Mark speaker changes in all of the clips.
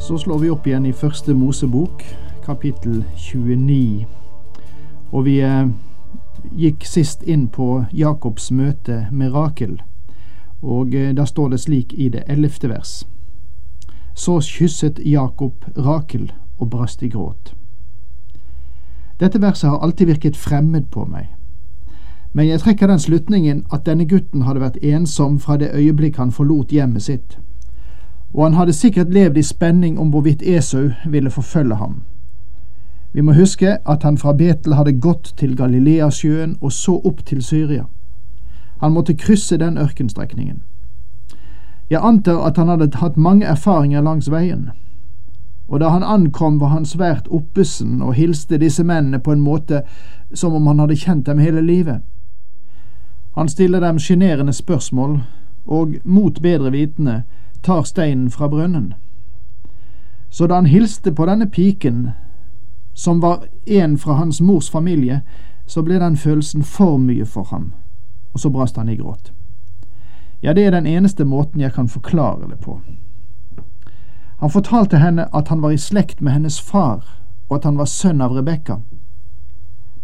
Speaker 1: Så slår vi opp igjen i første Mosebok, kapittel 29. Og vi eh, gikk sist inn på Jakobs møte med Rakel, og eh, da står det slik i det ellevte vers. Så kysset Jakob Rakel og brast i gråt. Dette verset har alltid virket fremmed på meg, men jeg trekker den slutningen at denne gutten hadde vært ensom fra det øyeblikk han forlot hjemmet sitt og han hadde sikkert levd i spenning om hvorvidt Esau ville forfølge ham. Vi må huske at han fra Betel hadde gått til Galileasjøen og så opp til Syria. Han måtte krysse den ørkenstrekningen. Jeg antar at han hadde hatt mange erfaringer langs veien, og da han ankom var han svært oppesen og hilste disse mennene på en måte som om han hadde kjent dem hele livet. Han stiller dem sjenerende spørsmål, og mot bedre vitende tar steinen fra brønnen. Så da han hilste på denne piken, som var en fra hans mors familie, så ble den følelsen for mye for ham, og så brast han i gråt. Ja, det er den eneste måten jeg kan forklare det på. Han fortalte henne at han var i slekt med hennes far, og at han var sønn av Rebekka.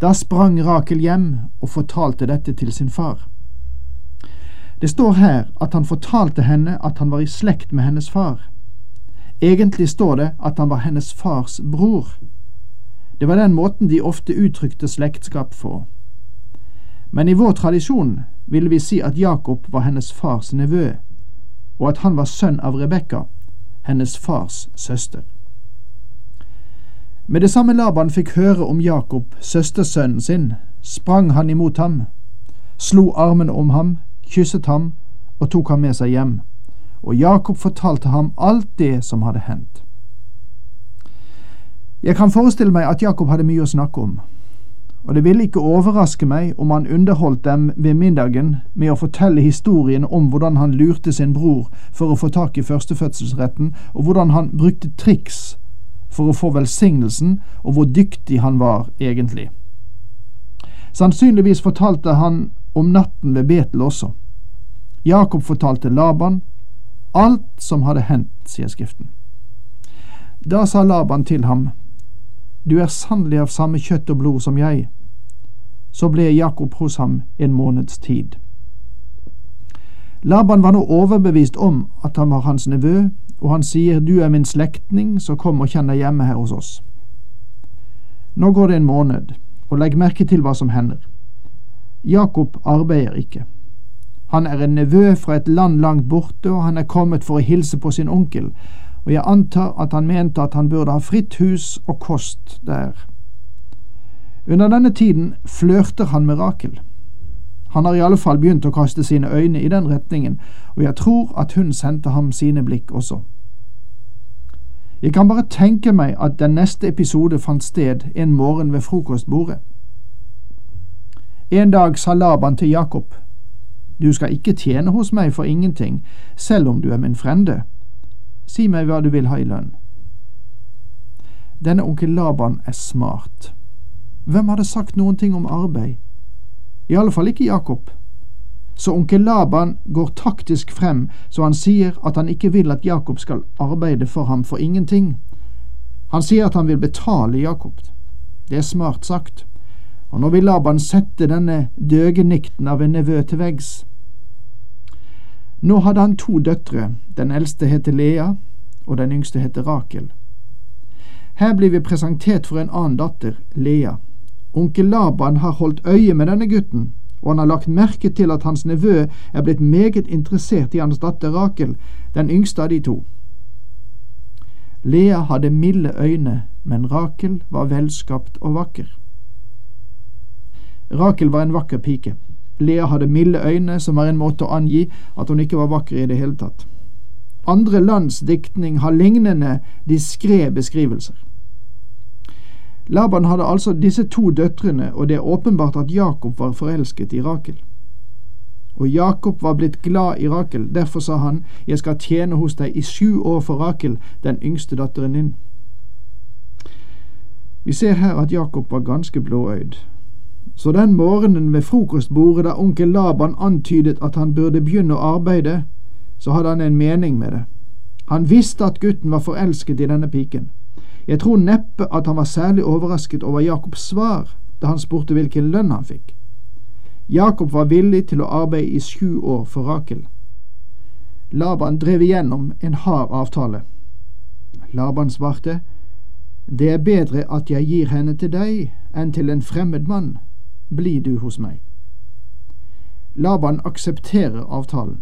Speaker 1: Da sprang Rakel hjem og fortalte dette til sin far. Det står her at han fortalte henne at han var i slekt med hennes far. Egentlig står det at han var hennes fars bror. Det var den måten de ofte uttrykte slektskap på. Men i vår tradisjon ville vi si at Jakob var hennes fars nevø, og at han var sønn av Rebekka, hennes fars søster. Med det samme Laban fikk høre om Jakob, søstersønnen sin, sprang han imot ham, slo armen om ham, kysset ham og tok ham med seg hjem, og Jakob fortalte ham alt det som hadde hendt. Jeg kan forestille meg at Jakob hadde mye å snakke om, og det ville ikke overraske meg om han underholdt dem ved middagen med å fortelle historien om hvordan han lurte sin bror for å få tak i førstefødselsretten, og hvordan han brukte triks for å få velsignelsen, og hvor dyktig han var egentlig. Sannsynligvis fortalte han om natten ved Betel også. Jakob fortalte Laban alt som hadde hendt, sier Skriften. Da sa Laban til ham, Du er sannelig av samme kjøtt og blod som jeg. Så ble Jakob hos ham en måneds tid. Laban var nå overbevist om at han var hans nevø, og han sier, Du er min slektning, så kom og kjenn deg hjemme her hos oss. Nå går det en måned, og legg merke til hva som hender. Jakob arbeider ikke. Han er en nevø fra et land langt borte, og han er kommet for å hilse på sin onkel, og jeg antar at han mente at han burde ha fritt hus og kost der. Under denne tiden flørter han med Rakel. Han har i alle fall begynt å kaste sine øyne i den retningen, og jeg tror at hun sendte ham sine blikk også. Jeg kan bare tenke meg at den neste episode fant sted en morgen ved frokostbordet. En dag sa Laban til Jakob, Du skal ikke tjene hos meg for ingenting, selv om du er min frende. Si meg hva du vil ha i lønn. Denne onkel Laban er smart. Hvem hadde sagt noen ting om arbeid? I alle fall ikke Jakob. Så onkel Laban går taktisk frem, så han sier at han ikke vil at Jakob skal arbeide for ham for ingenting. Han sier at han vil betale Jakob. Det er smart sagt og nå vil Laban sette denne døgenikten av en nevø til veggs. Nå hadde han to døtre, den eldste heter Lea, og den yngste heter Rakel. Her blir vi presentert for en annen datter, Lea. Onkel Laban har holdt øye med denne gutten, og han har lagt merke til at hans nevø er blitt meget interessert i hans datter Rakel, den yngste av de to. Lea hadde milde øyne, men Rakel var velskapt og vakker. Rakel var en vakker pike. Lea hadde milde øyne, som var en måte å angi at hun ikke var vakker i det hele tatt. Andre lands diktning har lignende diskré beskrivelser. Laban hadde altså disse to døtrene, og det er åpenbart at Jakob var forelsket i Rakel. Og Jakob var blitt glad i Rakel, derfor sa han, Jeg skal tjene hos deg i sju år for Rakel, den yngste datteren din. Vi ser her at Jakob var ganske blåøyd. Så den morgenen ved frokostbordet da onkel Laban antydet at han burde begynne å arbeide, så hadde han en mening med det. Han visste at gutten var forelsket i denne piken. Jeg tror neppe at han var særlig overrasket over Jakobs svar da han spurte hvilken lønn han fikk. Jakob var villig til å arbeide i sju år for Rakel. Laban drev igjennom en hard avtale. Laban svarte, Det er bedre at jeg gir henne til deg enn til en fremmed mann. Bli du hos meg. Laban aksepterer avtalen.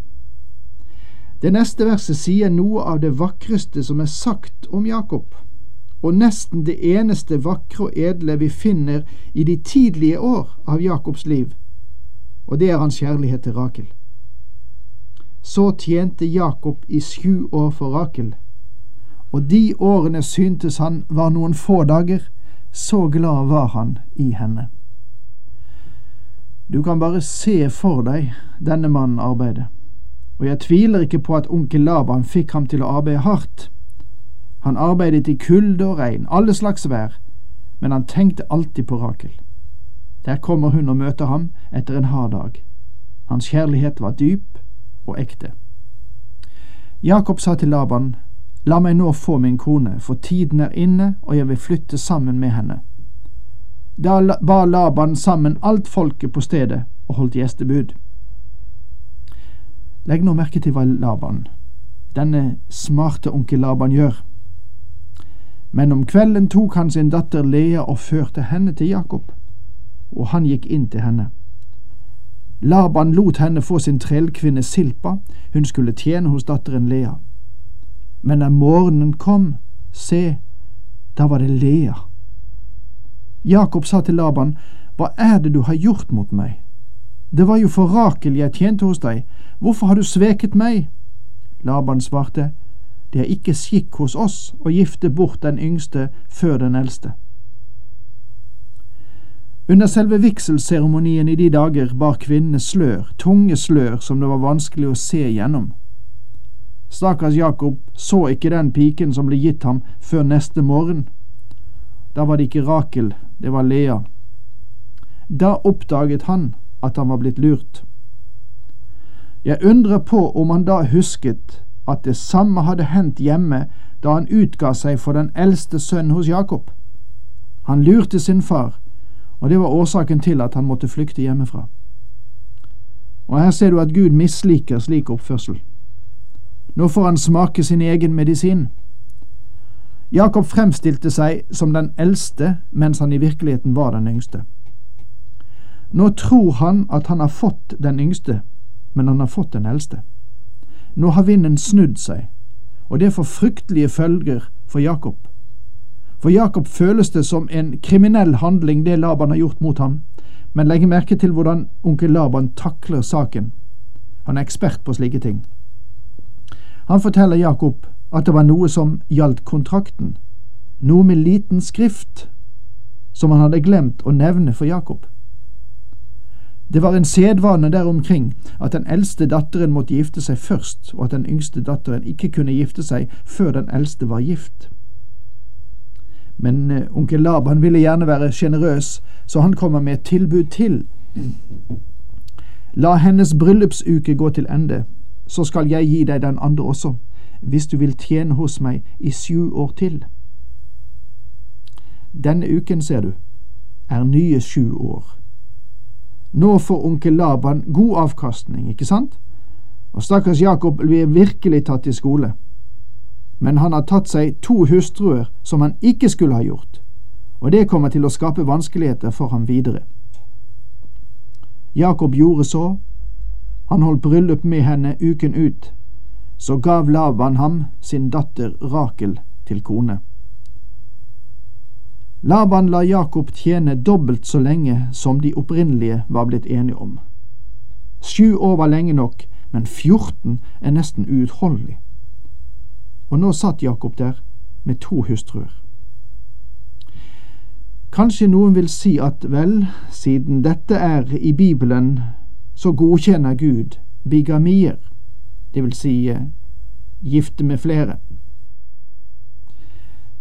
Speaker 1: Det neste verset sier noe av det vakreste som er sagt om Jakob, og nesten det eneste vakre og edle vi finner i de tidlige år av Jakobs liv og det er hans kjærlighet til Rakel. Så tjente Jakob i sju år for Rakel, og de årene syntes han var noen få dager, så glad var han i henne. Du kan bare se for deg denne mannen arbeide, og jeg tviler ikke på at onkel Laban fikk ham til å arbeide hardt. Han arbeidet i kulde og regn, alle slags vær, men han tenkte alltid på Rakel. Der kommer hun og møter ham etter en hard dag. Hans kjærlighet var dyp og ekte. Jakob sa til Laban, La meg nå få min kone, for tiden er inne, og jeg vil flytte sammen med henne. Da ba Laban sammen alt folket på stedet og holdt gjestebud. Legg nå merke til hva Laban, denne smarte onkel Laban, gjør. Men om kvelden tok han sin datter Lea og førte henne til Jakob og han gikk inn til henne. Laban lot henne få sin trellkvinne Silpa, hun skulle tjene hos datteren Lea. Men da morgenen kom, se, da var det Lea. Jakob sa til Laban, Hva er det du har gjort mot meg? Det var jo for Rakel jeg tjente hos deg, hvorfor har du sveket meg? Laban svarte, Det er ikke skikk hos oss å gifte bort den yngste før den eldste. Under selve vigselseremonien i de dager bar kvinnene slør, tunge slør som det var vanskelig å se gjennom. Stakkars Jakob så ikke den piken som ble gitt ham, før neste morgen. Da var det ikke Rakel, det var Lea. Da oppdaget han at han var blitt lurt. Jeg undrer på om han da husket at det samme hadde hendt hjemme da han utga seg for den eldste sønnen hos Jakob. Han lurte sin far og det var årsaken til at han måtte flykte hjemmefra. Og her ser du at Gud misliker slik oppførsel. Nå får han smake sin egen medisin. Jakob fremstilte seg som den eldste, mens han i virkeligheten var den yngste. Nå tror han at han har fått den yngste, men han har fått den eldste. Nå har vinden snudd seg, og det får fryktelige følger for Jakob. For Jakob føles det som en kriminell handling det Laban har gjort mot ham, men legg merke til hvordan onkel Laban takler saken. Han er ekspert på slike ting. Han forteller Jakob at det var noe som gjaldt kontrakten, noe med liten skrift, som han hadde glemt å nevne for Jakob. Det var en sedvane der omkring at den eldste datteren måtte gifte seg først, og at den yngste datteren ikke kunne gifte seg før den eldste var gift. Men uh, onkel Laban ville gjerne være sjenerøs, så han kommer med et tilbud til. La hennes bryllupsuke gå til ende, så skal jeg gi deg den andre også, hvis du vil tjene hos meg i sju år til. Denne uken, ser du, er nye sju år. Nå får onkel Laban god avkastning, ikke sant? Og stakkars Jakob blir virkelig tatt i skole men han har tatt seg to hustruer som han ikke skulle ha gjort, og det kommer til å skape vanskeligheter for ham videre. Jakob gjorde så, han holdt bryllup med henne uken ut, så gav Laban ham sin datter Rakel til kone. Laban la Jakob tjene dobbelt så lenge som de opprinnelige var blitt enige om. Sju år var lenge nok, men 14 er nesten uutholdelig. og nå satt Jakob der med to hustruer. Kanskje noen vil si at vel, siden dette er i Bibelen, så godkjenner Gud bigamier, det vil si eh, gifte med flere.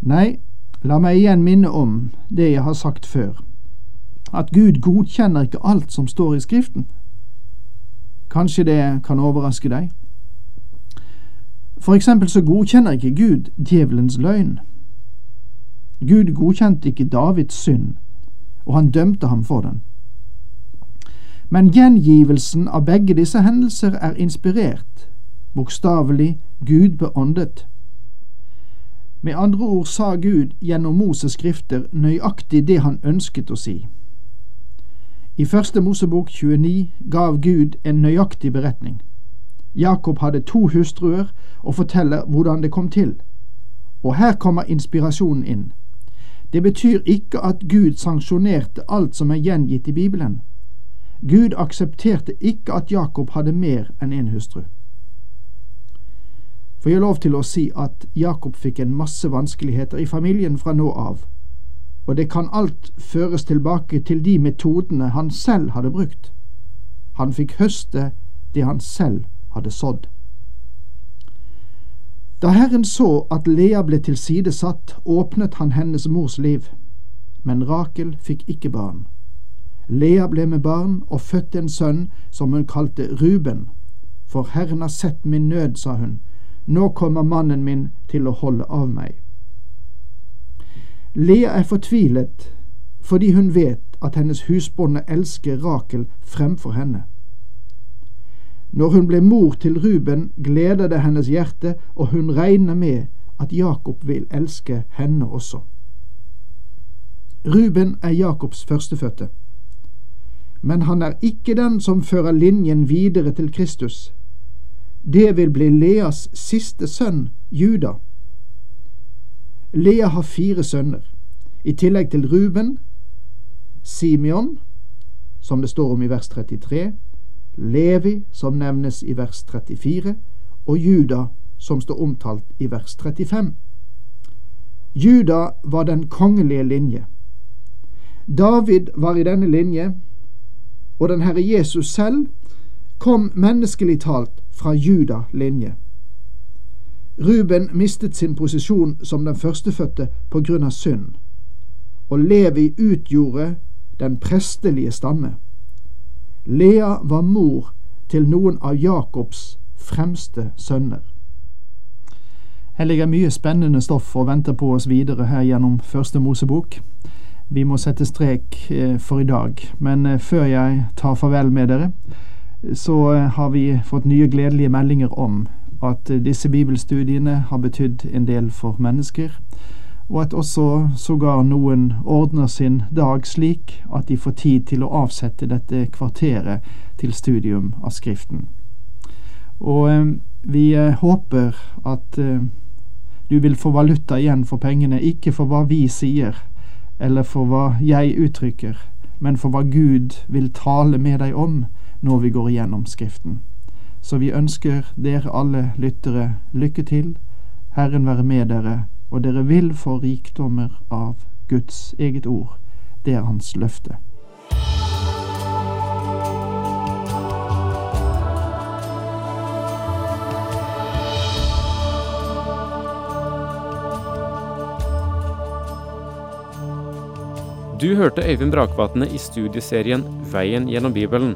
Speaker 1: Nei, la meg igjen minne om det jeg har sagt før, at Gud godkjenner ikke alt som står i Skriften. Kanskje det kan overraske deg? For eksempel så godkjenner ikke Gud djevelens løgn. Gud godkjente ikke Davids synd, og han dømte ham for den. Men gjengivelsen av begge disse hendelser er inspirert, bokstavelig Gud beåndet. Med andre ord sa Gud gjennom Moses skrifter nøyaktig det han ønsket å si. I første Mosebok 29 gav Gud en nøyaktig beretning. Jakob hadde to hustruer og forteller hvordan det kom til. Og her kommer inspirasjonen inn. Det betyr ikke at Gud sanksjonerte alt som er gjengitt i Bibelen. Gud aksepterte ikke at Jakob hadde mer enn én en hustru. For jeg har lov til å si at Jakob fikk en masse vanskeligheter i familien fra nå av, og det kan alt føres tilbake til de metodene han selv hadde brukt. Han fikk høste det han selv hadde sådd. Da Herren så at Lea ble tilsidesatt, åpnet han hennes mors liv, men Rakel fikk ikke barn. Lea ble med barn og fødte en sønn som hun kalte Ruben. For Herren har sett min nød, sa hun, nå kommer mannen min til å holde av meg. Lea er fortvilet fordi hun vet at hennes husbonde elsker Rakel fremfor henne. Når hun ble mor til Ruben, gleder det hennes hjerte, og hun regner med at Jakob vil elske henne også. Ruben er Jakobs førstefødte, men han er ikke den som fører linjen videre til Kristus. Det vil bli Leas siste sønn, Juda. Lea har fire sønner, i tillegg til Ruben, Simeon, som det står om i vers 33, Levi, som nevnes i vers 34, og Juda, som står omtalt i vers 35. Juda var den kongelige linje. David var i denne linje, og den Herre Jesus selv kom menneskelig talt fra Juda-linje. Ruben mistet sin posisjon som den førstefødte på grunn av synd, og Levi utgjorde den prestelige stamme. Lea var mor til noen av Jakobs fremste sønner. Her ligger mye spennende stoff og venter på oss videre her gjennom Første Mosebok. Vi må sette strek eh, for i dag, men eh, før jeg tar farvel med dere, så eh, har vi fått nye gledelige meldinger om at disse bibelstudiene har betydd en del for mennesker og at også sågar noen ordner sin dag slik at de får tid til å avsette dette kvarteret til studium av Skriften. Og eh, vi eh, håper at eh, du vil få valuta igjen for pengene, ikke for hva vi sier, eller for hva jeg uttrykker, men for hva Gud vil tale med deg om når vi går igjennom Skriften. Så vi ønsker dere alle lyttere lykke til. Herren være med dere og dere vil få rikdommer av Guds eget ord. Det er hans løfte.
Speaker 2: Du hørte Øyvind Brakvatne i studieserien Veien gjennom Bibelen.